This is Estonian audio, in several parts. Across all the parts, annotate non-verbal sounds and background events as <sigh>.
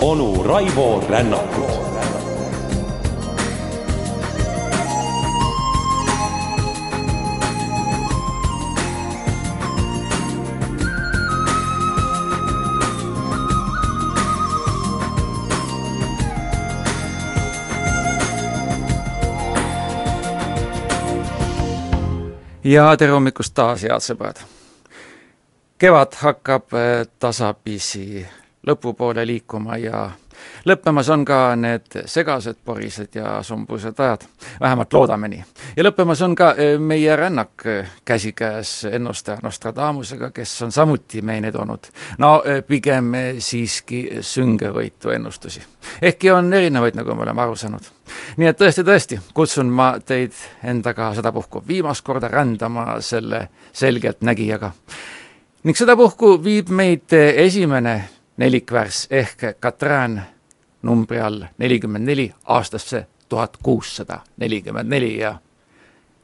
onu Raivo Rännakut ja tere hommikust taas, head sõbrad! kevad hakkab eh, tasapisi lõpupoole liikuma ja lõppemas on ka need segased, porised ja sumbused ajad, vähemalt loodame nii. ja lõppemas on ka eh, meie rännak eh, käsikäes ennustaja Nostradamusega, kes on samuti meile toonud no pigem siiski süngevõitu ennustusi. ehkki on erinevaid, nagu me oleme aru saanud nii et tõesti, tõesti, kutsun ma teid endaga sedapuhku viimast korda rändama selle selgeltnägijaga. ning sedapuhku viib meid esimene nelikvärss ehk Katrään numbri all nelikümmend neli aastasse tuhat kuussada nelikümmend neli ja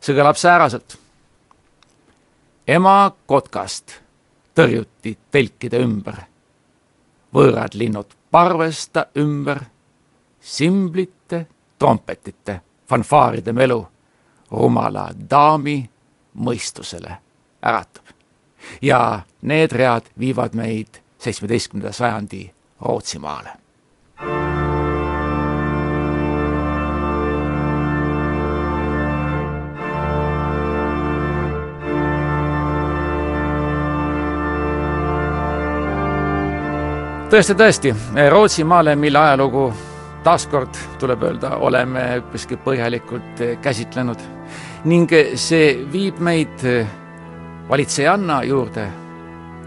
see kõlab sääraselt. ema kotkast tõrjuti telkide ümber, võõrad linnud parvesta ümber, simblite trompetite, fanfaaride melu rumala daami mõistusele äratab. ja need read viivad meid seitsmeteistkümnenda sajandi Rootsimaale. Tõesti, tõesti, Rootsimaale, mille ajalugu taaskord tuleb öelda, oleme üpriski põhjalikult eh, käsitlenud ning see viib meid eh, valitsejanna juurde,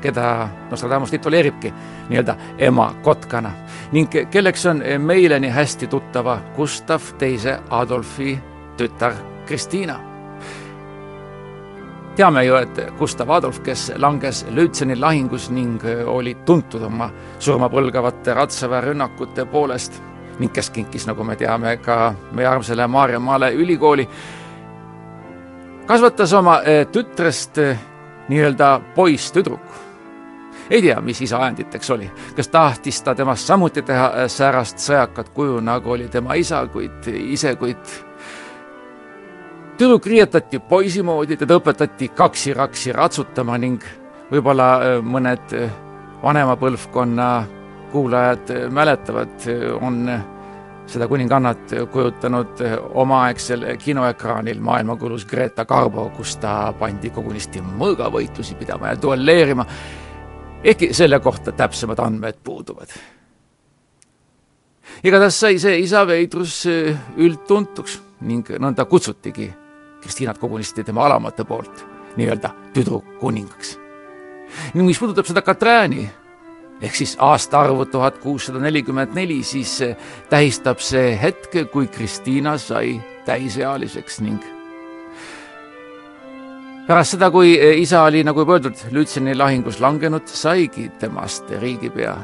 keda Nostradamus tituleeribki nii-öelda ema kotkana ning kelleks on meile nii hästi tuttava Gustav teise Adolfi tütar Kristiina. Teame ju, et Gustav Adolf, kes langes Lütseni lahingus ning oli tuntud oma surmapõlgavate ratsaväerünnakute poolest ning kes kinkis, nagu me teame, ka meie armsale Maarjamaale ülikooli, kasvatas oma eh, tütrest eh, nii-öelda poisstüdruku. ei tea, mis isa ajenditeks oli, kas tahtis ta temast samuti teha eh, säärast sõjakat kuju, nagu oli tema isa, kuid ise, kuid tüdruk riietati poisi moodi, teda õpetati kaksi-raksi ratsutama ning võib-olla mõned vanema põlvkonna kuulajad mäletavad, on seda kuningannat kujutanud omaaegsel kinoekraanil maailmakuulus Greta Garbo, kus ta pandi kogunisti mõõgavõitlusi pidama ja duelleerima, ehkki selle kohta täpsemad andmed puuduvad. igatahes sai see isa veidrus üldtuntuks ning nõnda kutsutigi Kristiinat kogunisti tema alamate poolt nii-öelda tüdrukkuningaks. ning mis puudutab seda Katrääni, ehk siis aastaarvu tuhat kuussada nelikümmend neli, siis tähistab see hetk, kui Kristiina sai täisealiseks ning pärast seda, kui isa oli, nagu juba öeldud, Lütseni lahingus langenud, saigi temast riigipea.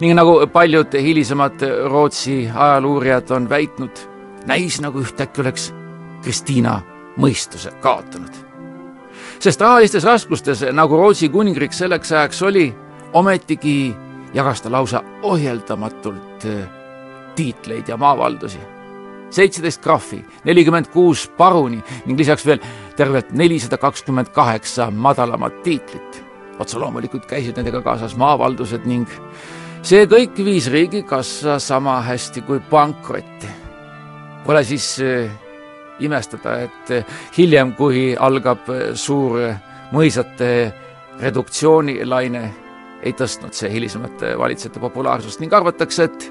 ning nagu paljud hilisemad Rootsi ajaluurijad on väitnud, näis nagu ühtäkki oleks Kristiina mõistuse kaotanud. sest rahalistes raskustes, nagu Rootsi kuningriik selleks ajaks oli, ometigi jagas ta lausa ohjeldamatult äh, tiitleid ja maavaldusi. seitseteist krahvi, nelikümmend kuus paruni ning lisaks veel tervelt nelisada kakskümmend kaheksa madalamat tiitlit. otse loomulikult käisid nendega kaasas maavaldused ning see kõik viis riigikassa sama hästi kui pankrotti. Pole siis äh, imestada, et hiljem, kui algab suur mõisate reduktsioonilaine, ei tõstnud see hilisemate valitsejate populaarsust ning arvatakse, et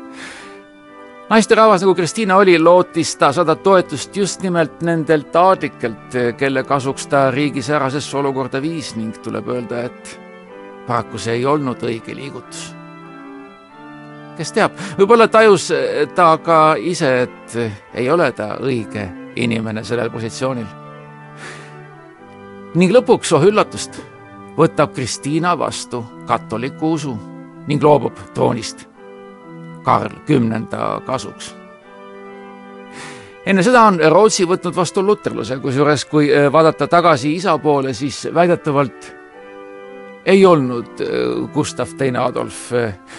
naisterahvas nagu Kristiina oli, lootis ta saada toetust just nimelt nendelt aadlikelt, kelle kasuks ta riigi säärasesse olukorda viis ning tuleb öelda, et paraku see ei olnud õige liigutus. kes teab, võib-olla tajus ta ka ise, et ei ole ta õige inimene sellel positsioonil. ning lõpuks, oh üllatust võtab Kristiina vastu katoliku usu ning loobub troonist Karl Kümnenda kasuks. enne seda on Rootsi võtnud vastu luterluse, kusjuures kui vaadata tagasi isa poole, siis väidetavalt ei olnud Gustav Teine Adolf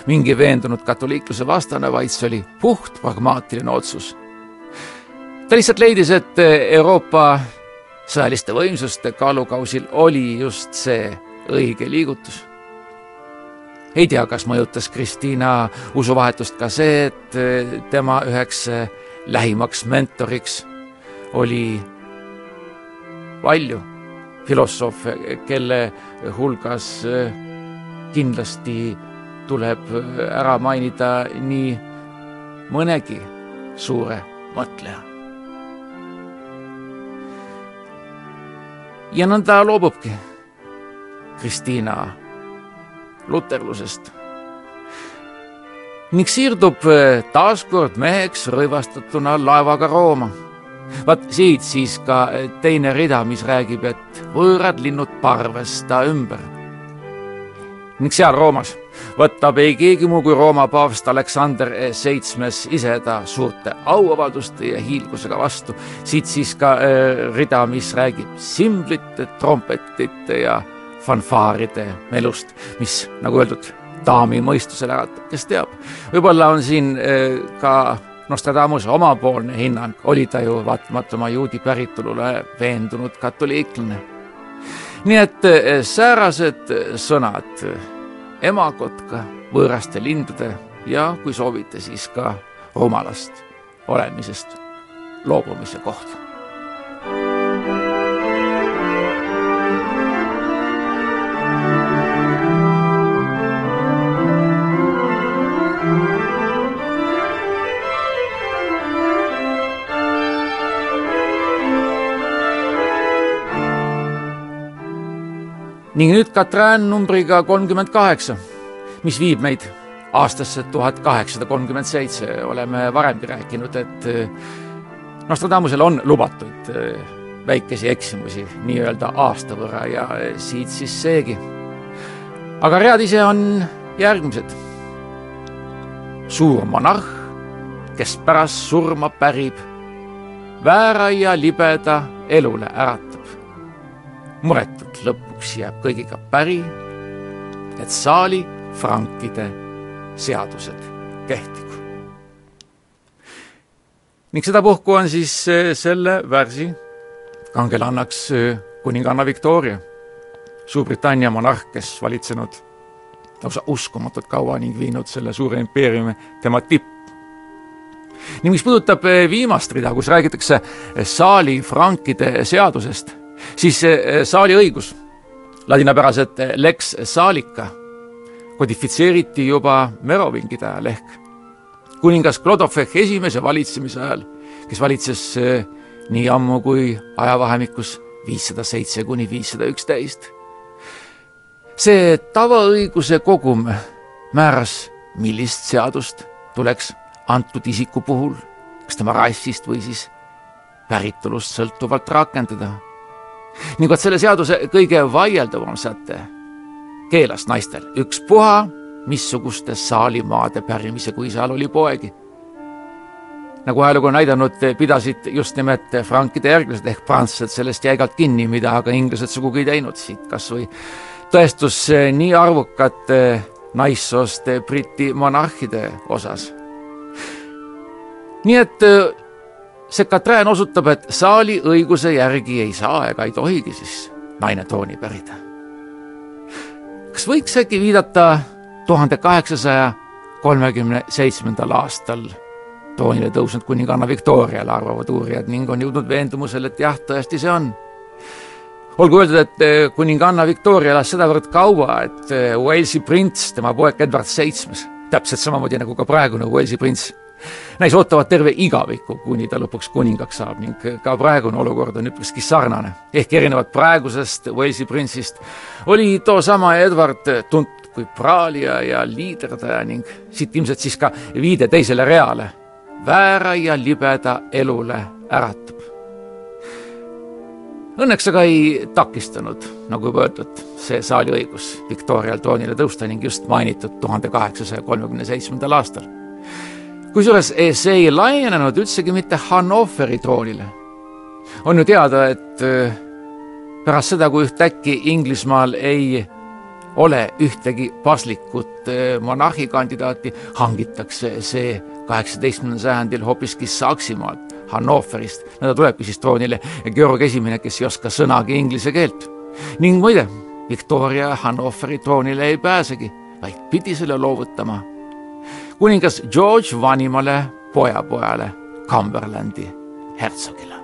mingi veendunud katoliikluse vastane, vaid see oli puht pragmaatiline otsus. Ta lihtsalt leidis, et Euroopa sõjaliste võimsuste kaalukausil oli just see õige liigutus. ei tea, kas mõjutas Kristiina usuvahetust ka see, et tema üheks lähimaks mentoriks oli palju filosoofe, kelle hulgas kindlasti tuleb ära mainida nii mõnegi suure mõtleja. Ja nõnda loobubki Kristiina luterlusest ning siirdub taaskord meheks rõivastatuna laevaga Rooma. vaat siit siis ka teine rida, mis räägib, et võõrad linnud parves ta ümber. Ning seal Roomas võtab ei keegi muu kui Rooma paavst Aleksander Seitsmes ise ta suurte auavalduste ja hiilgusega vastu. siit siis ka äh, rida, mis räägib simblite, trompetite ja fanfaaride melust, mis nagu öeldud, daami mõistusele äratab, kes teab. võib-olla on siin äh, ka Nostradamuse omapoolne hinnang, oli ta ju vaatamata oma juudi päritolule veendunud katoliiklane. Nii et äh, säärased sõnad emakotka, võõraste lindude ja kui soovite, siis ka rumalast olemisest loobumise kohta. Ning nüüd Katrin numbriga kolmkümmend kaheksa, mis viib meid aastasse tuhat kaheksasada kolmkümmend seitse, oleme varemgi rääkinud, et eh, Nostradamusel on lubatud eh, väikesi eksimusi nii-öelda aasta võrra ja eh, siit siis seegi. aga read ise on järgmised. suur monarh, kes pärast surma pärib, väära ja libeda elule äratab. Muretult lõpuks jääb kõigiga päri, et saali frankide seadused kehtigu. ning sedapuhku on siis selle värsi kangelannaks kuninganna Victoria, Suurbritannia monarh, kes valitsenud lausa uskumatult kaua ning viinud selle suure impeeriumi tema tippu. ning mis puudutab viimast rida, kus räägitakse saali frankide seadusest, siis saali õigus, ladinapäraselt lex salica kodifitseeriti juba Merovingide ajal ehk kuningas Klodoveh esimese valitsemise ajal, kes valitses eh, nii ammu kui ajavahemikus viissada seitse kuni viissada üksteist. see tavaõiguse kogum määras, millist seadust tuleks antud isiku puhul, kas tema rassist või siis päritolust sõltuvalt rakendada. Ning vot selle seaduse kõige vaieldavam säte keelas naistel ükspuha missuguste saalimaade pärimise, kui seal oli poegi. nagu ajalugu on näidanud, pidasid just nimelt frankide järglased ehk prantslased sellest jäigalt kinni, mida aga inglased sugugi ei teinud, siit kas või tõestus nii arvukate naissoost Briti monarhide osas. nii et see Katrin osutab, et saali õiguse järgi ei saa ega ei tohigi siis naine trooni pärida kas võiks äkki viidata tuhande kaheksasaja kolmekümne seitsmendal aastal troonile tõusnud kuninganna Victoriale, arvavad uurijad ning on jõudnud veendumusele, et jah, tõesti see on. olgu öeldud, et eh, kuninganna Victoria elas sedavõrd kaua, et eh, Walesi prints, tema poeg Edward Seitsmes, täpselt samamoodi nagu ka praegune Walesi prints näis ootavat terve igaviku, kuni ta lõpuks kuningaks saab ning ka praegune olukord on üpriski sarnane. ehk erinevalt praegusest Walesi printsist oli toosama Edward tuntud kui praalija ja liiderdaja ning siit ilmselt siis ka viide teisele reale. väära ja libeda elule äratab. Õnneks aga ei takistanud, nagu juba öeldud, see saaliõigus Victorial troonile tõusta ning just mainitud tuhande kaheksasaja kolmekümne seitsmendal aastal kusjuures see ei laienenud üldsegi mitte Hannoveri troonile. on ju teada, et äh, pärast seda, kui ühtäkki Inglismaal ei ole ühtegi paslikut äh, monarhikandidaati, hangitakse see kaheksateistkümnendal sajandil hoopiski Saksimaalt, Hannoverist. no ta tulebki siis troonile Georg Esimene, kes ei oska sõnagi inglise keelt. ning muide, Victoria Hannoveri troonile ei pääsegi, vaid pidi selle loovutama kuningas George vanimale pojapojale Cumberlandi hertsogile.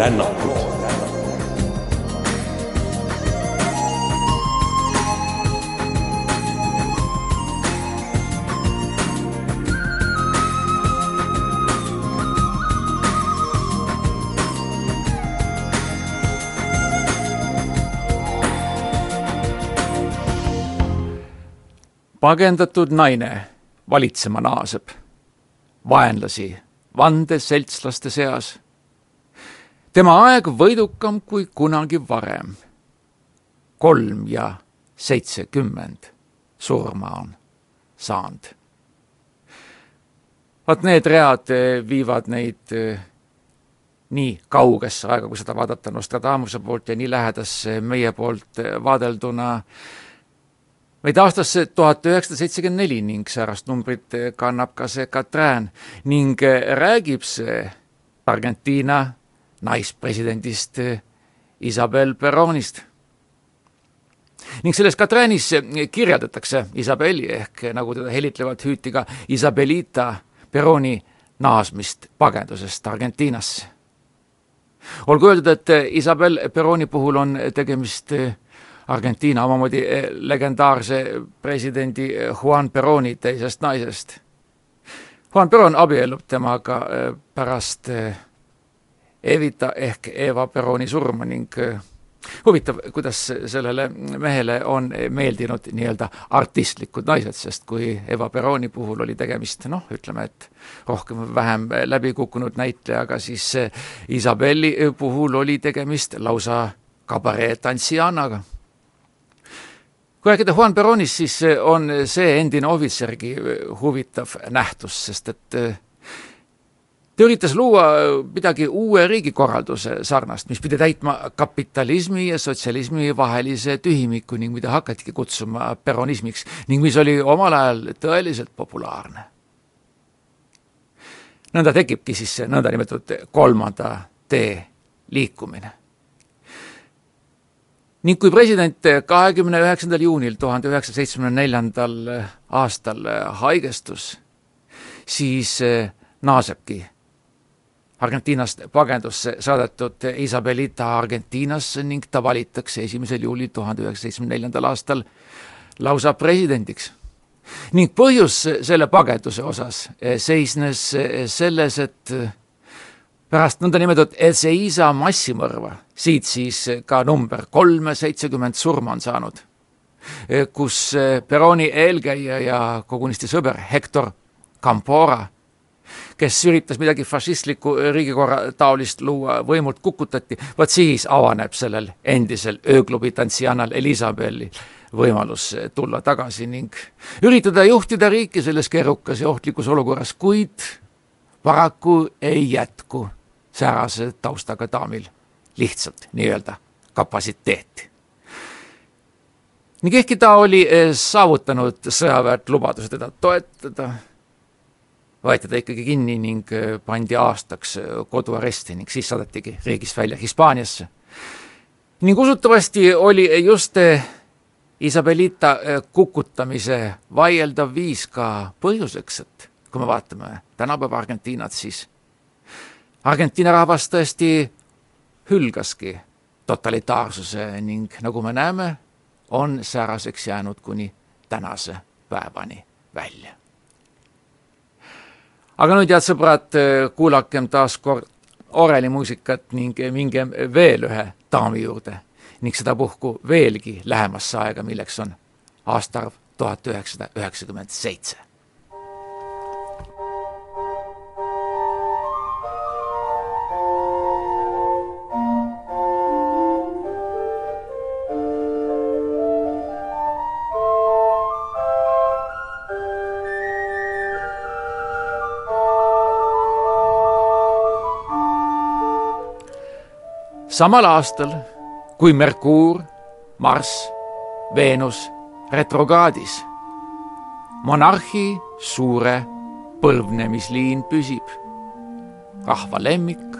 Raivo Rännakut. pagendatud naine valitsema naaseb, vaenlasi vandeseltslaste seas tema aeg võidukam kui kunagi varem. kolm ja seitsekümmend surma on saanud. vaat need read eh, viivad neid eh, nii kaugesse aega, kui seda vaadata Nostradamuse poolt ja nii lähedasse meie poolt eh, vaadelduna meid aastasse tuhat üheksasada seitsekümmend neli ning säärast numbrit kannab ka see Katrin ning räägib see Argentiina naispresidendist eh, Isabel Peronist. ning selles Katrinis kirjeldatakse Isabeli ehk nagu teda helitlevalt hüüti ka Isabelita Peroni naasmist pagendusest Argentiinasse. olgu öeldud, et Isabel Peroni puhul on tegemist eh, Argentiina omamoodi eh, legendaarse presidendi Juan Peroni teisest naisest. Juan Peron abiellub temaga pärast Evita ehk Eva Peroni surma ning äh, huvitav, kuidas sellele mehele on meeldinud nii-öelda artistlikud naised, sest kui Eva Peroni puhul oli tegemist noh, ütleme, et rohkem või vähem läbi kukkunud näitlejaga, siis Isabelli puhul oli tegemist lausa kabareetantsijannaga. kui rääkida Juan Peronist, siis on see endine ohvitsergi huvitav nähtus, sest et ta üritas luua midagi uue riigikorralduse sarnast, mis pidi täitma kapitalismi ja sotsialismi vahelise tühimiku ning mida hakatigi kutsuma peronismiks ning mis oli omal ajal tõeliselt populaarne. nõnda tekibki siis see nõndanimetatud kolmanda tee liikumine. ning kui president kahekümne üheksandal juunil tuhande üheksasaja seitsmekümne neljandal aastal haigestus, siis naasebki Argentiinast pagendusse saadetud Isabelita Argentiinasse ning ta valitakse esimesel juulil tuhande üheksasaja seitsmekümne neljandal aastal lausa presidendiks. ning põhjus selle pageduse osas seisnes selles, et pärast nõndanimetatud Ezeiza massimõrva, siit siis ka number kolm seitsekümmend surma on saanud, kus Peroni eelkäija ja kogunisti sõber Hector Campora kes üritas midagi fašistlikku riigikorra taolist luua, võimult kukutati, vot siis avaneb sellel endisel ööklubi tantsijannal Elizabethil võimalus tulla tagasi ning üritada juhtida riiki selles keerukas ja ohtlikus olukorras, kuid paraku ei jätku säärase taustaga daamil lihtsalt nii-öelda kapatsiteeti. ning ehkki ta oli eh, saavutanud sõjaväelt lubaduse teda toetada, võeti ta ikkagi kinni ning eh, pandi aastaks eh, koduaresti ning siis saadetigi riigist välja Hispaaniasse. ning usutavasti oli just Isabelita kukutamise vaieldav viis ka põhjuseks, et kui me vaatame tänapäeva Argentiinat, siis Argentiina rahvas tõesti hülgaski totalitaarsuse ning nagu me näeme, on sääraseks jäänud kuni tänase päevani välja. Aga nüüd, head sõbrad, kuulakem taas kord oreli muusikat ning mingem veel ühe daami juurde ning sedapuhku veelgi lähemasse aega, milleks on aastaarv tuhat üheksasada üheksakümmend seitse samal aastal, kui Merkuur, Marss, Veenus retrograadis. monarhi suure põlvnemisliin püsib. rahva lemmik,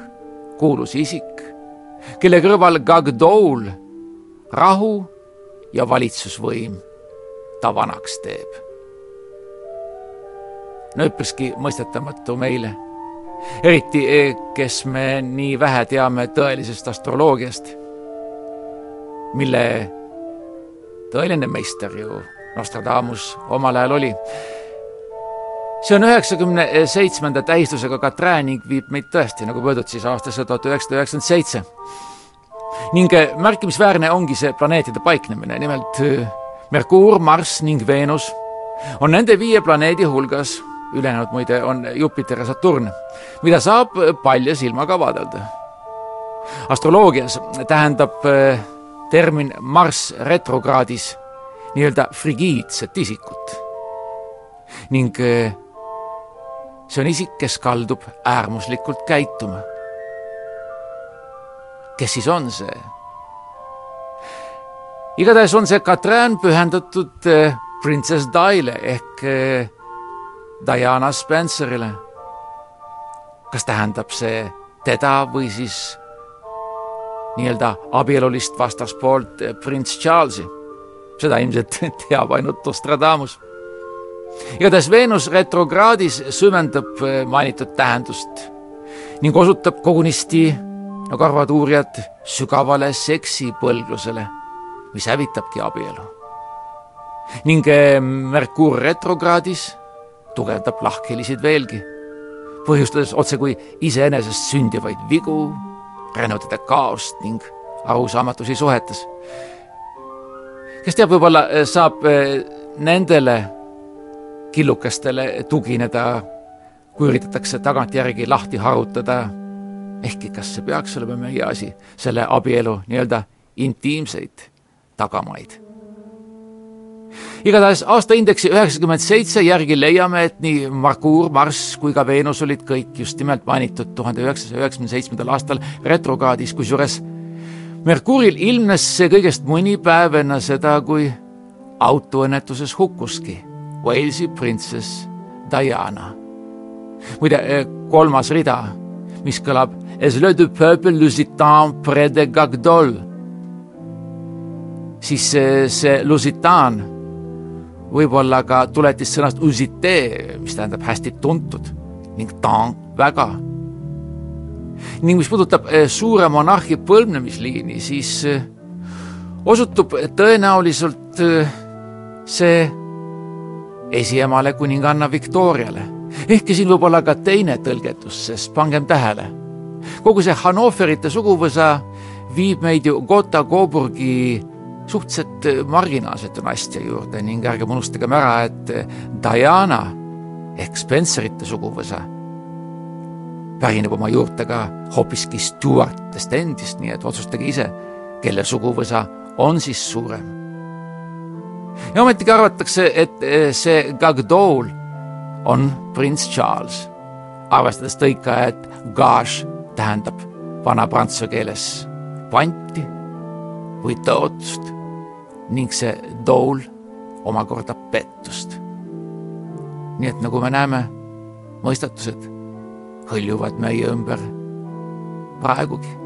kuulus isik, kelle kõrval Gagdoul rahu ja valitsusvõim ta vanaks teeb. no üpriski mõistetamatu meile eriti eh, kes me nii vähe teame tõelisest astroloogiast, mille tõeline meister ju Nostradamus omal ajal oli. see on üheksakümne seitsmenda tähistusega Katrään ning viib meid tõesti, nagu öeldud, siis aastasse tuhat üheksasada üheksakümmend seitse. ning eh, märkimisväärne ongi see planeetide paiknemine, nimelt eh, Merkuur, Marss ning Veenus on nende viie planeedi hulgas ülejäänud muide on Jupiter ja Saturn, mida saab palja silmaga vaadelda. astroloogias tähendab äh, termin Marss retrograadis nii-öelda frigiidset isikut ning äh, see on isik, kes kaldub äärmuslikult käituma. kes siis on see? igatahes on see Katrin pühendatud printsess Daile ehk Diana Spencerile. kas tähendab see teda või siis nii-öelda abielulist vastaspoolt prints Charlesi? seda ilmselt <laughs> teab ainult Nostradamus. igatahes Veenus retrograadis süvendab mainitud tähendust ning osutab kogunisti, nagu arvavad uurijad, sügavale seksipõlglusele, mis hävitabki abielu. ning eh, Merkuur retrograadis tugevdab lahkhelisid veelgi, põhjustades otsekui iseenesest sündivaid vigu, rännutada kaost ning arusaamatusi suhetes. kes teab, võib-olla eh, saab eh, nendele killukestele tugineda, kui üritatakse tagantjärgi lahti harutada, ehkki kas see peaks olema meie asi, selle abielu nii-öelda intiimseid tagamaid igatahes aastaindeksi üheksakümmend seitse järgi leiame, et nii Merkuur, Marss kui ka Veenus olid kõik just nimelt mainitud tuhande üheksasaja üheksakümne seitsmendal aastal retrograadis, kusjuures Merkuuril ilmnes see kõigest mõni päev enne seda, kui autoõnnetuses hukkuski Walesi printsess Diana. muide, eh, kolmas rida, mis kõlab Es le du peuple lusitan près de Gagdol, siis see, see lusitaan võib-olla ka tuletissõnast usite, mis tähendab hästi tuntud ning tan väga. ning mis puudutab eh, suure monarhi põlvnemisliini, siis eh, osutub tõenäoliselt eh, see esiemale kuninganna Victoriale. ehkki siin võib olla ka teine tõlgendus, sest pangem tähele, kogu see Hannoverite suguvõsa viib meid ju Gotha Coburgi suhteliselt äh, marginaalsete nastja juurde ning ärgem unustagem ära, et äh, Diana ehk Spencerite suguvõsa pärineb oma juurtega hoopiski Stewartest endist, nii et otsustage ise, kelle suguvõsa on siis suurem. ja ometigi arvatakse, et eh, see Gagdol on prints Charles, arvestades tõika, et gage tähendab vana prantsuse keeles panti või tõotust ning see dool omakorda pettust. nii et nagu me näeme, mõistatused hõljuvad meie ümber praegugi.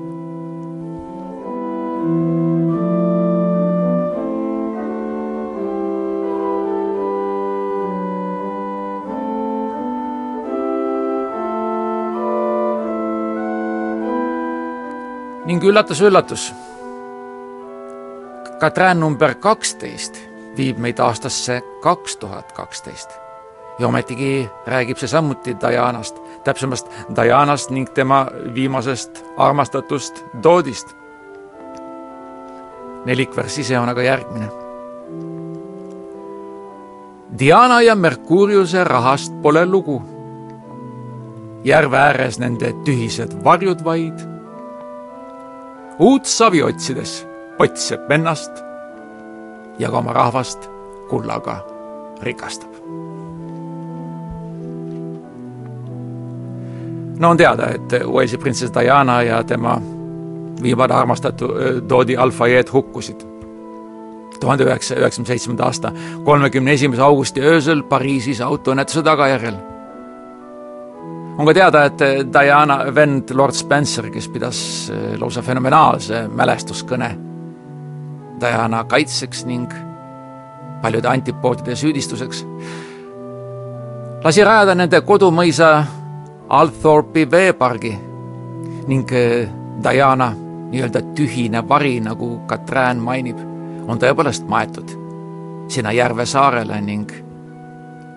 ning üllatus-üllatus, Katrin number kaksteist viib meid aastasse kaks tuhat kaksteist. ja ometigi räägib see samuti Dianast, täpsemast Dianast ning tema viimasest armastatust Doodist. nelikvärss ise on aga järgmine. Diana ja Merkuriuse rahast pole lugu. järve ääres nende tühised varjud vaid. uut savi otsides otsib ennast ja ka oma rahvast kullaga rikastab. no on teada, et Walesi printsess Diana ja tema viimane armastatu Dodi Al-Fayed hukkusid tuhande üheksasaja üheksakümne seitsmenda aasta kolmekümne esimese augusti öösel Pariisis autoõnnetuse tagajärjel. on ka teada, et Diana vend Lord Spencer, kes pidas lausa fenomenaalse mälestuskõne Diana kaitseks ning paljude antipoodide süüdistuseks, lasi rajada nende kodumõisa Althorpi veepargi ning eh, Diana nii-öelda tühine vari, nagu Katrin mainib, on tõepoolest maetud sinna järve saarele ning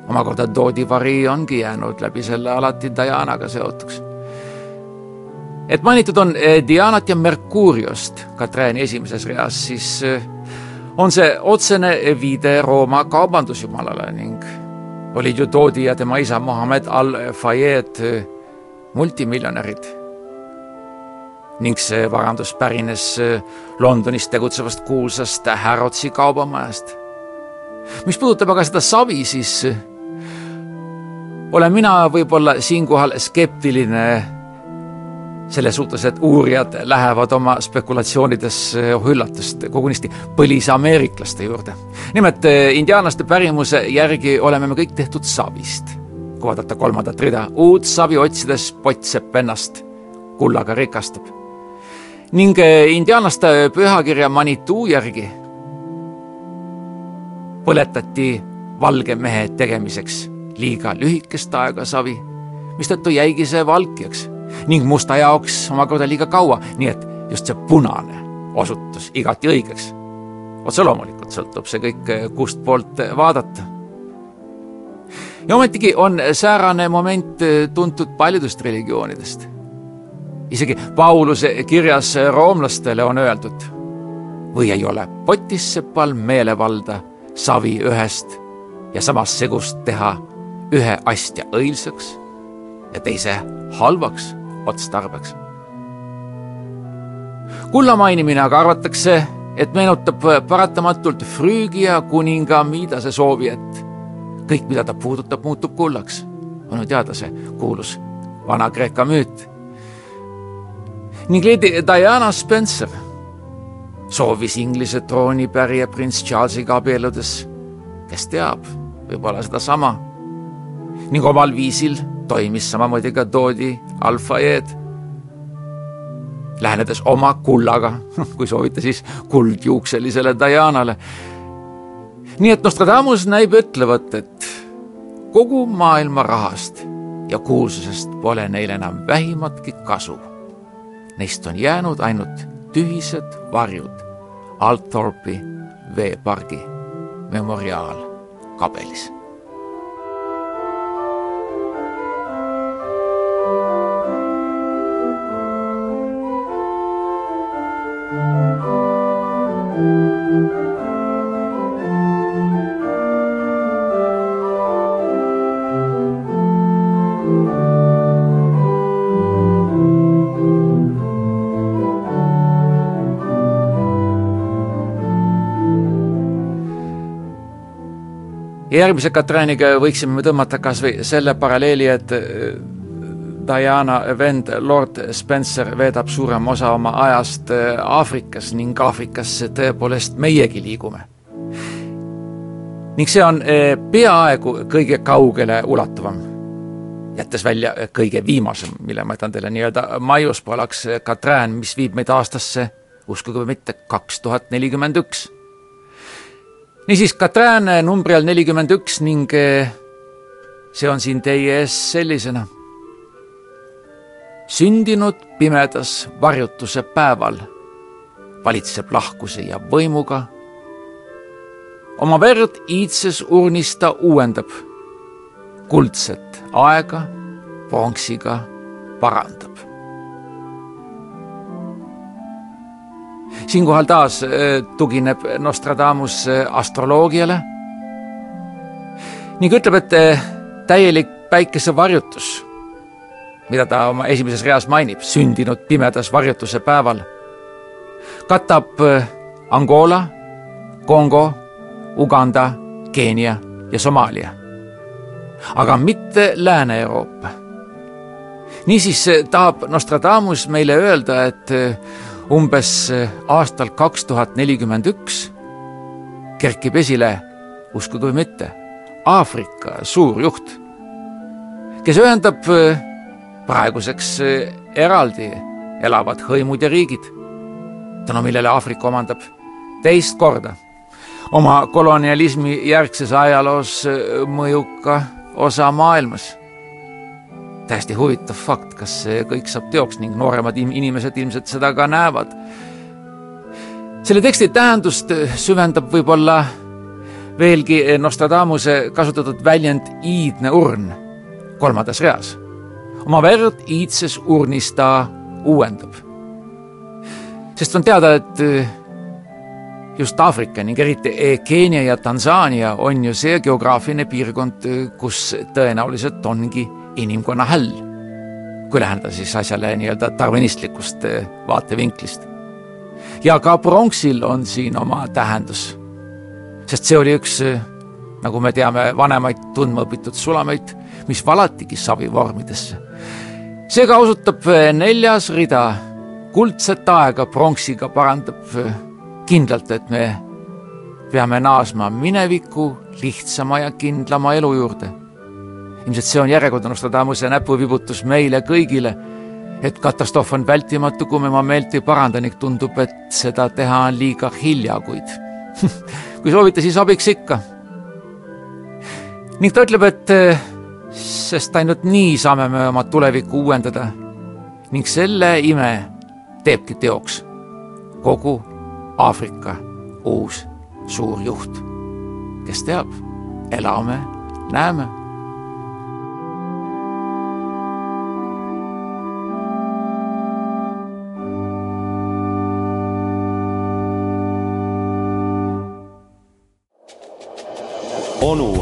omakorda Doodi vari ongi jäänud läbi selle alati Dianaga seotuks. Et mainitud on eh, Dianat ja Merkuriost Katrini esimeses reas, siis eh, on see otsene viide Rooma kaubandusjumalale ning olid ju Toodi ja tema isa Mohammed al-Fayed multimiljonärid. ning see varandus pärines Londonis tegutsevast kuulsast Harrodsi kaubamajast. mis puudutab aga seda savi, siis olen mina võib-olla siinkohal skeptiline selles suhtes, et uurijad lähevad oma spekulatsioonides, oh üllatust, kogunisti põlisameeriklaste juurde. nimelt eh, indiaanlaste pärimuse järgi oleme me kõik tehtud savist. kui vaadata kolmandat rida, uut savi otsides potseb ennast, kullaga rikastab. ning eh, indiaanlaste pühakirja Manitou järgi põletati valge mehe tegemiseks liiga lühikest aega savi, mistõttu jäigi see valkjaks ning musta jaoks omakorda liiga kaua, nii et just see punane osutus igati õigeks. otse loomulikult sõltub see kõik, kustpoolt vaadata. ja ometigi on säärane moment tuntud paljudest religioonidest. isegi Pauluse kirjas roomlastele on öeldud, või ei ole potissepal meelevalda savi ühest ja samast segust teha ühe astja õilsaks ja teise halvaks otstarbeks. kulla mainimine aga arvatakse, et meenutab paratamatult Früügia kuninga Miidase soovi, et kõik, mida ta puudutab, muutub kullaks. on ju teada see kuulus Vana-Kreeka müüt. ning Lady Diana Spencer soovis Inglise troonipärija prints Charlesiga abielludes, kes teab, võib-olla sedasama ning omal viisil toimis samamoodi ka Doodi Al-Fayed. lähenedes oma kullaga, <laughs> kui soovite, siis kuldjuukselisele Dianale. nii et Nostradamus näib ütlevat, et kogu maailma rahast ja kuulsusest pole neil enam vähimatki kasu. Neist on jäänud ainult tühised varjud Althorpi veepargi memoriaalkabelis järgmise Katrääniga võiksime tõmmata kas või selle paralleeli, et Diana vend Lord Spencer veedab suurema osa oma ajast äh, Aafrikas ning Aafrikasse tõepoolest meiegi liigume. ning see on peaaegu kõige kaugele ulatuvam jättes välja kõige viimasem, mille ma jätan teile nii-öelda maiuspalaks, Katrin, mis viib meid aastasse, uskuge või mitte, kaks tuhat nelikümmend üks. niisiis, Katrin numbri all nelikümmend üks ning eh, see on siin teie ees sellisena. Sündinud pimedas varjutuse päeval valitseb lahkuse ja võimuga. oma verd iidses urnis ta uuendab kuldset aega pronksiga parandab. siinkohal taas äh, tugineb Nostradamus äh, astroloogiale ning ütleb, et äh, täielik päikesevarjutus, mida ta oma esimeses reas mainib, sündinud pimedas varjutuse päeval, katab Angola, Kongo, Uganda, Keenia ja Somaalia aga mitte Lääne-Euroopa. niisiis eh, tahab Nostradamus meile öelda, et eh, umbes aastal kaks tuhat nelikümmend üks kerkib esile, uskuge või mitte, Aafrika suurjuht, kes ühendab praeguseks eraldi elavad hõimud ja riigid, tänu millele Aafrika omandab teist korda oma kolonialismi järgses ajaloos mõjuka osa maailmas. täiesti huvitav fakt, kas see kõik saab teoks ning nooremad inimesed ilmselt seda ka näevad. selle teksti tähendust süvendab võib-olla veelgi Nostradamuse kasutatud väljend iidne urn kolmandas reas. Oma verd iidses urnis ta uuendab. sest on teada, et just Aafrika ning eriti Keenia ja Tansaania on ju see geograafiline piirkond, kus tõenäoliselt ongi inimkonna häll. kui läheneda siis asjale nii-öelda darwinistlikust eh, vaatevinklist. ja ka pronksil on siin oma tähendus. sest see oli üks, eh, nagu me teame, vanemaid tundma õpitud sulameid, mis valatigi savivormidesse. seega osutab eh, neljas rida kuldset aega pronksiga parandab kindlalt, et me peame naasma mineviku lihtsama ja kindlama elu juurde. ilmselt see on järjekordne Nostradamuse näpuvibutus meile kõigile, et katastroof on vältimatu, kui me oma meelt ei paranda ning tundub, et seda teha on liiga hilja, kuid <laughs> kui soovite, siis abiks ikka. Ning ta ütleb, et sest ainult nii saame me oma tulevikku uuendada ning selle ime teebki teoks kogu Aafrika uus suur juht. kes teab, elame, näeme.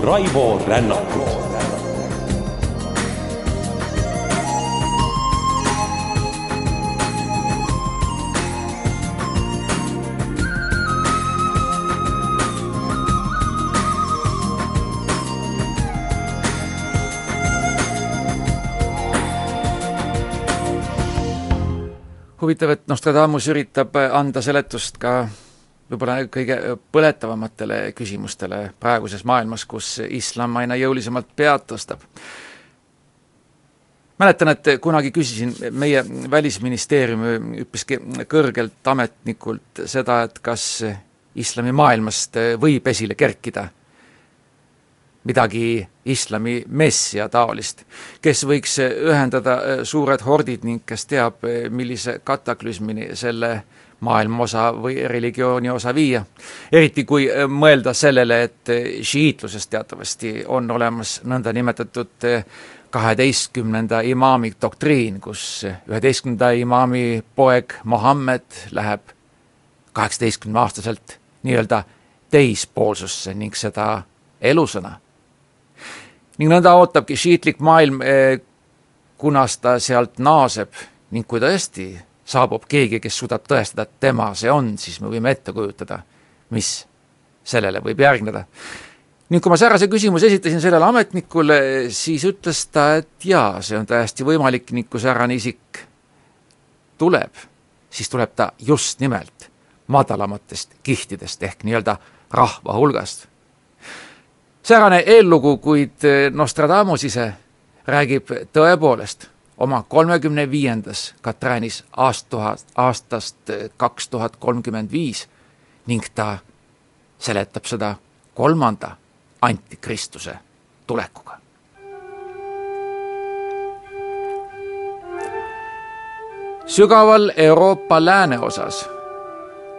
Raivo Rännakut huvitav, et Nostradamus üritab anda seletust ka võib-olla kõige põletavamatele küsimustele praeguses maailmas, kus islam aina jõulisemalt pead tõstab. mäletan, et kunagi küsisin meie Välisministeeriumi üpriski kõrgelt ametnikult seda, et kas islamimaailmast võib esile kerkida midagi islami messia taolist, kes võiks ühendada äh, suured hordid ning kes teab, äh, millise kataklüsmini selle maailma osa või religiooni osa viia. eriti kui äh, mõelda sellele, et šiiitluses teatavasti on olemas nõndanimetatud kaheteistkümnenda imaami doktriin, kus üheteistkümnenda imaami poeg Mohammed läheb kaheksateistkümne aastaselt nii-öelda teispoolsusse ning seda elusõna ning nõnda ootabki šiitlik maailm, eh, kunas ta sealt naaseb ning kui tõesti saabub keegi, kes suudab tõestada, et tema see on, siis me võime ette kujutada, mis sellele võib järgneda. ning kui ma säärase küsimuse esitasin sellele ametnikule, siis ütles ta, et jaa, see on täiesti võimalik ning kui säärane isik tuleb, siis tuleb ta just nimelt madalamatest kihtidest ehk nii-öelda rahva hulgast. säärane eellugu, kuid Nostradamus ise räägib tõepoolest oma kolmekümne viiendas Katräänis aastatuhat, aastast kaks tuhat kolmkümmend viis ning ta seletab seda kolmanda antikristuse tulekuga. sügaval Euroopa lääneosas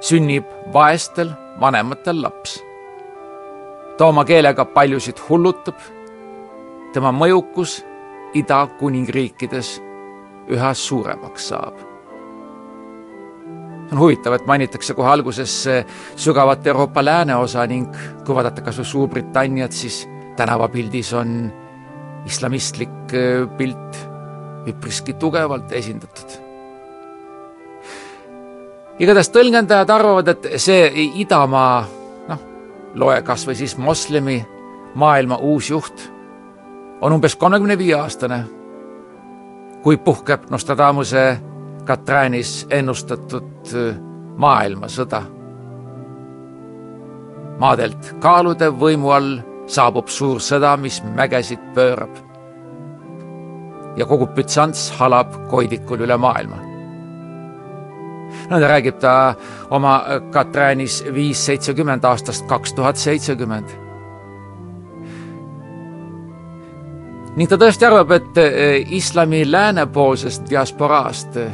sünnib vaestel vanematel laps. ta oma keelega paljusid hullutab, tema mõjukus idakuningriikides üha suuremaks saab. on huvitav, et mainitakse kohe alguses sügavat Euroopa lääneosa ning kui vaadata kas või Suurbritanniat, siis tänavapildis on islamistlik pilt üpriski tugevalt esindatud. igatahes tõlgendajad arvavad, et see idamaa, noh, loe kas või siis moslemi maailma uus juht on umbes kolmekümne viie aastane, kui puhkeb Nostradamuse Katräänis ennustatud äh, maailmasõda. maadelt kaalude võimu all saabub suur sõda, mis mägesid pöörab. ja kogu Bütsants halab koidikul üle maailma. nõnda räägib ta oma Katräänis viis seitsekümmend aastast kaks tuhat seitsekümmend ning ta tõesti arvab, et eh, islami läänepoolsest diasporaast eh,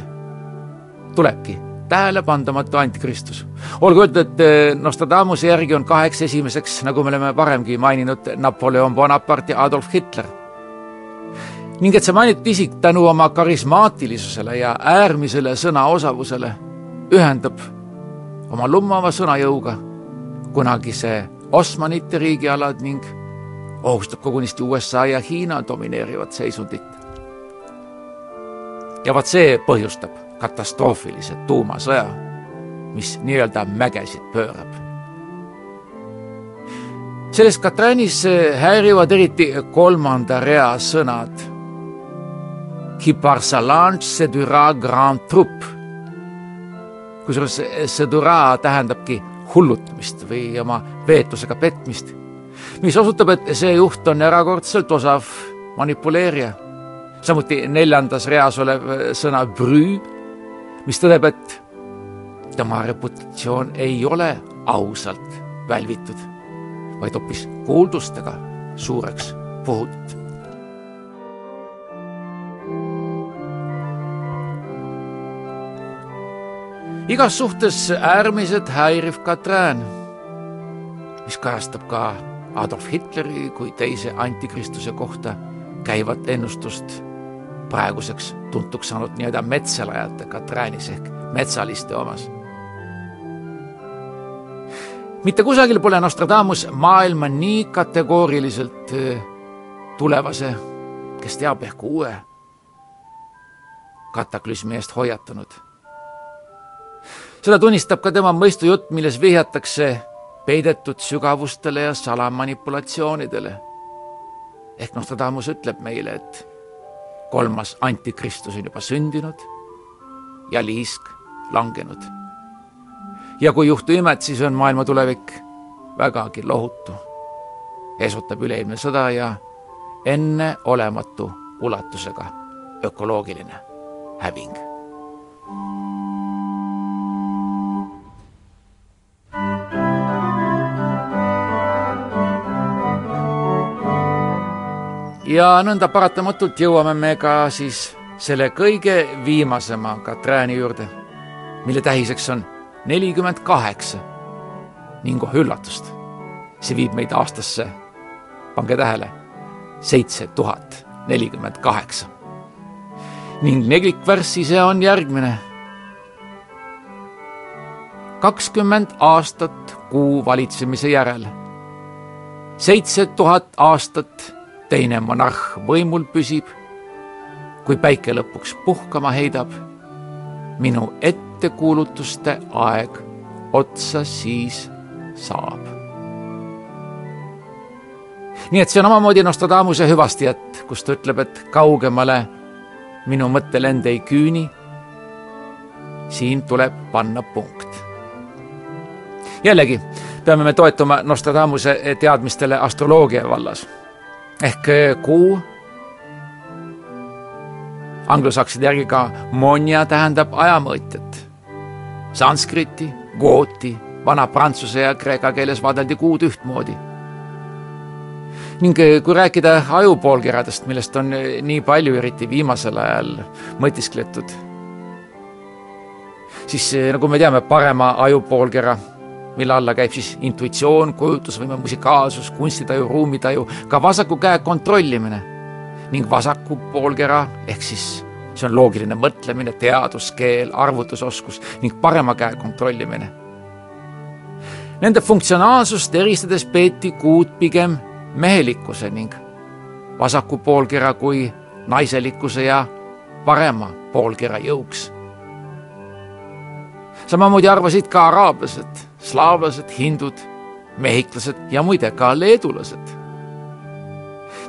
tulebki tähelepandamatu antikristus. olgu öeldud, et eh, Nostradamuse järgi on kaheks esimeseks, nagu me oleme varemgi maininud, Napoleon Bonaparte ja Adolf Hitler. ning et see mainitud isik tänu oma karismaatilisusele ja äärmisele sõnaosavusele ühendab oma lummava sõnajõuga kunagise Osmanite riigialad ning ohustab kogunisti USA ja Hiina domineerivat seisundit. ja vot see põhjustab katastroofilise tuumasõja, mis nii-öelda mägesid pöörab. selles Katranis häirivad eriti kolmanda rea sõnad. Kusjuures sedura tähendabki hullutamist või oma veetlusega petmist mis osutab, et see juht on erakordselt osav manipuleerija. samuti neljandas reas olev sõna brü, mis tõdeb, et tema reputatsioon ei ole ausalt välvitud, vaid hoopis kuuldustega suureks puhutud. igas suhtes äärmiselt häiriv Katrään, mis kajastab ka Adolf Hitleri kui teise antikristuse kohta käivat ennustust praeguseks tuntuks saanud nii-öelda metsalajate Katräänis ehk metsaliste omas. mitte kusagil pole Nostradamus maailma nii kategooriliselt äh, tulevase, kes teab, ehk uue kataklüsmi eest hoiatanud. seda tunnistab ka tema mõistujutt, milles vihjatakse peidetud sügavustele ja salamanipulatsioonidele. ehk Nostradamus ütleb meile, et kolmas antikristus on juba sündinud ja liisk langenud. ja kui juhtu imet, siis on maailma tulevik vägagi lohutu. ees ootab üleilmne sõda ja enneolematu ulatusega ökoloogiline häving ja nõnda paratamatult jõuame me ka siis selle kõige viimasema Katrääni juurde, mille tähiseks on nelikümmend kaheksa. ning oh üllatust, see viib meid aastasse, pange tähele, seitse tuhat nelikümmend kaheksa. ning neglikvärss ise on järgmine. kakskümmend aastat kuu valitsemise järel, seitse tuhat aastat teine monarh võimul püsib, kui päike lõpuks puhkama heidab, minu ettekuulutuste aeg otsa siis saab. nii et see on omamoodi Nostradamuse hüvastijätt, kus ta ütleb, et kaugemale minu mõttelend ei küüni. siin tuleb panna punkt. jällegi peame me toetuma Nostradamuse teadmistele astroloogia vallas ehk kuu anglosakside järgi ka monja tähendab ajamõõtjat. Sanskriti, gooti, vana prantsuse ja kreeka keeles vaadeldi kuud ühtmoodi. ning eh, kui rääkida ajupoolkeradest, millest on eh, nii palju, eriti viimasel ajal mõtiskletud, siis eh, nagu me teame, parema ajupoolkera mille alla käib siis intuitsioon, kujutlusvõime, musikaalsus, kunstitaju, ruumitaju, ka vasaku käe kontrollimine ning vasaku poolkera ehk siis see on loogiline mõtlemine, teaduskeel, arvutusoskus ning parema käe kontrollimine. Nende funktsionaalsust eristades peeti kuud pigem mehelikkuse ning vasaku poolkera kui naiselikkuse ja parema poolkera jõuks. samamoodi arvasid ka araablased, slaavlased, hindud, mehhiklased ja muide ka leedulased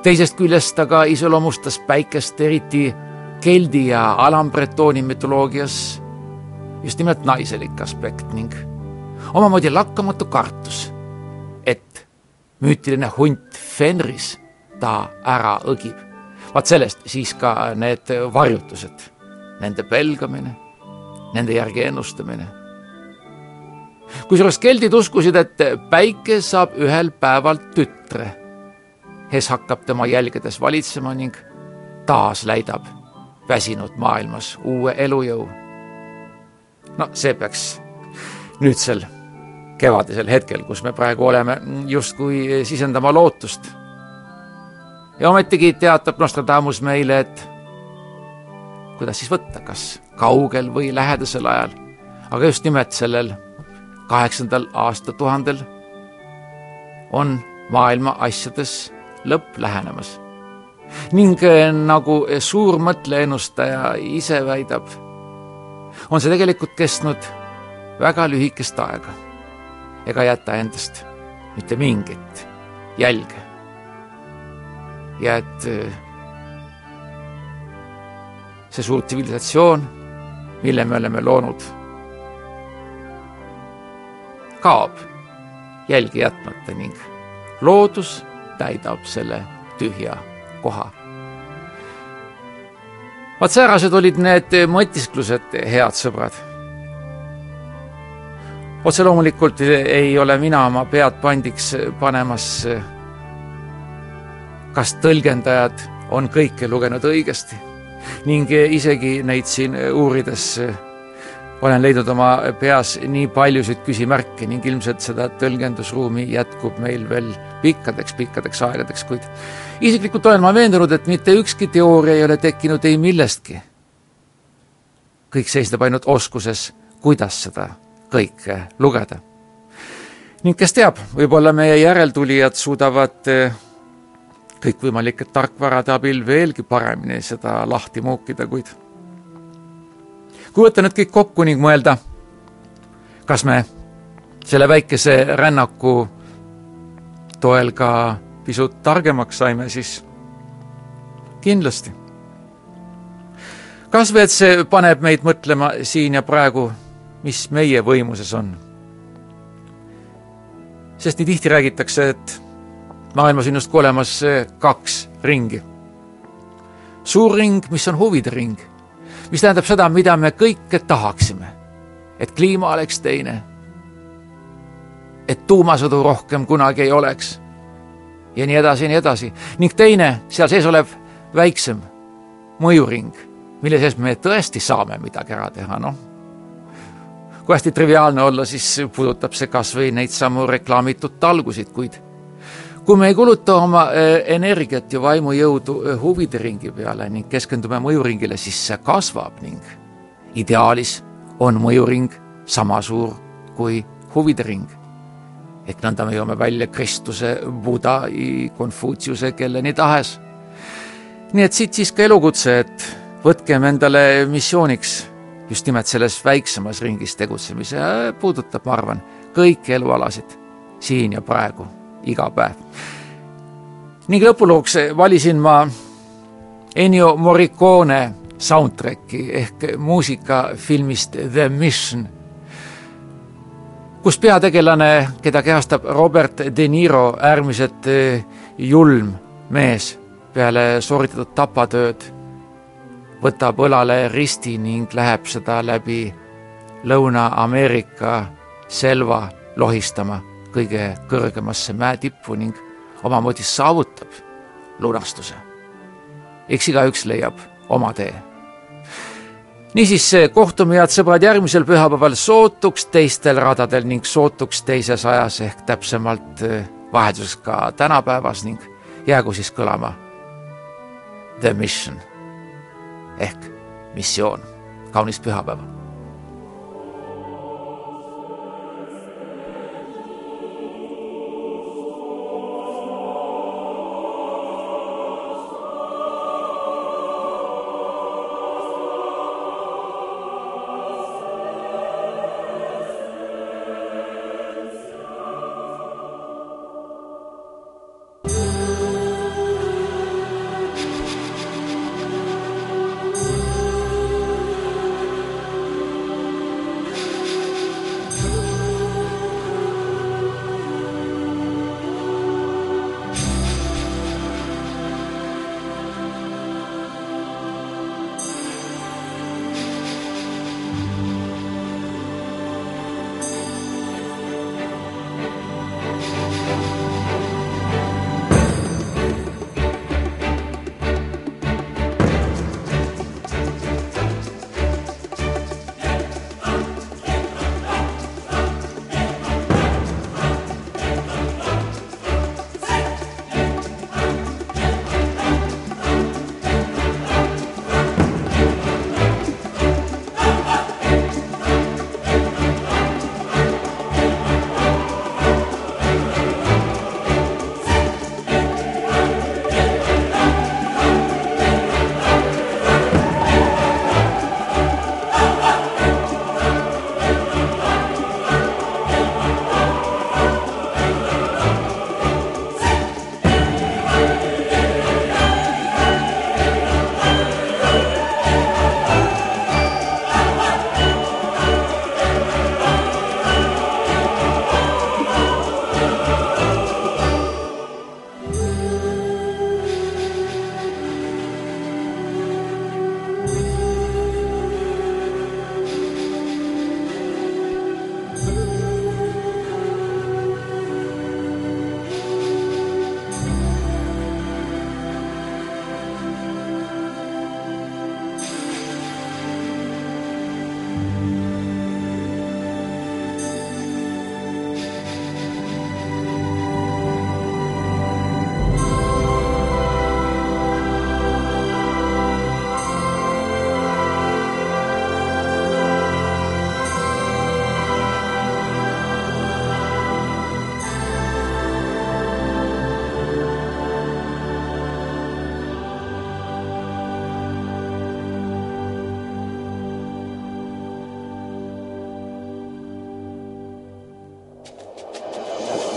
teisest küljest aga iseloomustas päikest eriti keldi ja alambretooni mütoloogias just nimelt naiselik aspekt ning omamoodi lakkamatu kartus, et müütiline hunt Fenris ta ära õgib. vaat sellest siis ka need varjutused, nende pelgamine, nende järgi ennustamine. Kusjuures keldid uskusid, et päike saab ühel päeval tütre Hes hakkab tema jälgedes valitsema ning taas läidab väsinud maailmas uue elujõu. no see peaks nüüdsel kevadisel hetkel, kus me praegu oleme, justkui sisendama lootust. ja ometigi teatab Nostradamus meile, et kuidas siis võtta, kas kaugel või lähedasel ajal, aga just nimelt sellel kaheksandal aastatuhandel on maailma asjades lõpp lähenemas. ning eh, nagu suur mõtleennustaja ise väidab, on see tegelikult kestnud väga lühikest aega ega jäta endast mitte mingit jälge. ja et eh, see suur tsivilisatsioon, mille me oleme loonud, kaob jälgi jätmata ning loodus täidab selle tühja koha. vaat säärased olid need mõtisklused, head sõbrad. otse loomulikult ei ole mina oma pead pandiks panemas, kas tõlgendajad on kõike lugenud õigesti ning isegi neid siin uurides olen leidnud oma peas nii paljusid küsimärke ning ilmselt seda tõlgendusruumi jätkub meil veel pikkadeks-pikkadeks aegadeks, kuid isiklikult olen ma veendunud, et mitte ükski teooria ei ole tekkinud ei millestki. kõik seisneb ainult oskuses, kuidas seda kõike lugeda. ning kes teab, võib-olla meie järeltulijad suudavad eh, kõikvõimalike tarkvarade abil veelgi paremini seda lahti muukida, kuid kui võtta nüüd kõik kokku ning mõelda, kas me selle väikese rännaku toel ka pisut targemaks saime, siis kindlasti. kas või, et see paneb meid mõtlema siin ja praegu, mis meie võimuses on. sest nii tihti räägitakse, et maailmas on justkui olemas kaks ringi. suur ring, mis on huvide ring mis tähendab seda, mida me kõike tahaksime. et kliima oleks teine. et tuumasõdu rohkem kunagi ei oleks. ja nii edasi ja nii edasi. ning teine, seal sees olev väiksem mõjuring, mille sees me tõesti saame midagi ära teha, noh. kui hästi triviaalne olla, siis puudutab see kas või neid samu reklaamitud talgusid, kuid kui me ei kuluta oma äh, energiat ja vaimujõudu äh, huvide ringi peale ning keskendume mõjuringile, siis see kasvab ning ideaalis on mõjuring sama suur kui huvide ring. ehk nõnda me jõuame välja Kristuse, Buda, Konfutsiuse, kelleni tahes. nii et siit siis ka elukutse, et võtkem endale missiooniks just nimelt selles väiksemas ringis tegutsemise, puudutab, ma arvan, kõiki elualasid siin ja praegu iga päev. ning lõpulooks valisin ma Ennio Morricone soundtracki ehk muusika filmist The Mission, kus peategelane, keda kehastab Robert De Niro, äärmiselt eh, julm mees peale sooritatud tapatööd, võtab õlale risti ning läheb seda läbi Lõuna-Ameerika selva lohistama kõige kõrgemasse mäetippu ning omamoodi saavutab lunastuse. eks igaüks leiab oma tee. niisiis kohtume, head sõbrad, järgmisel pühapäeval sootuks teistel radadel ning sootuks teises ajas ehk täpsemalt eh, vahelduseks ka tänapäevas ning jäägu siis kõlama The Mission ehk missioon. kaunist pühapäeva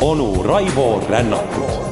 onu Raivo Rännakut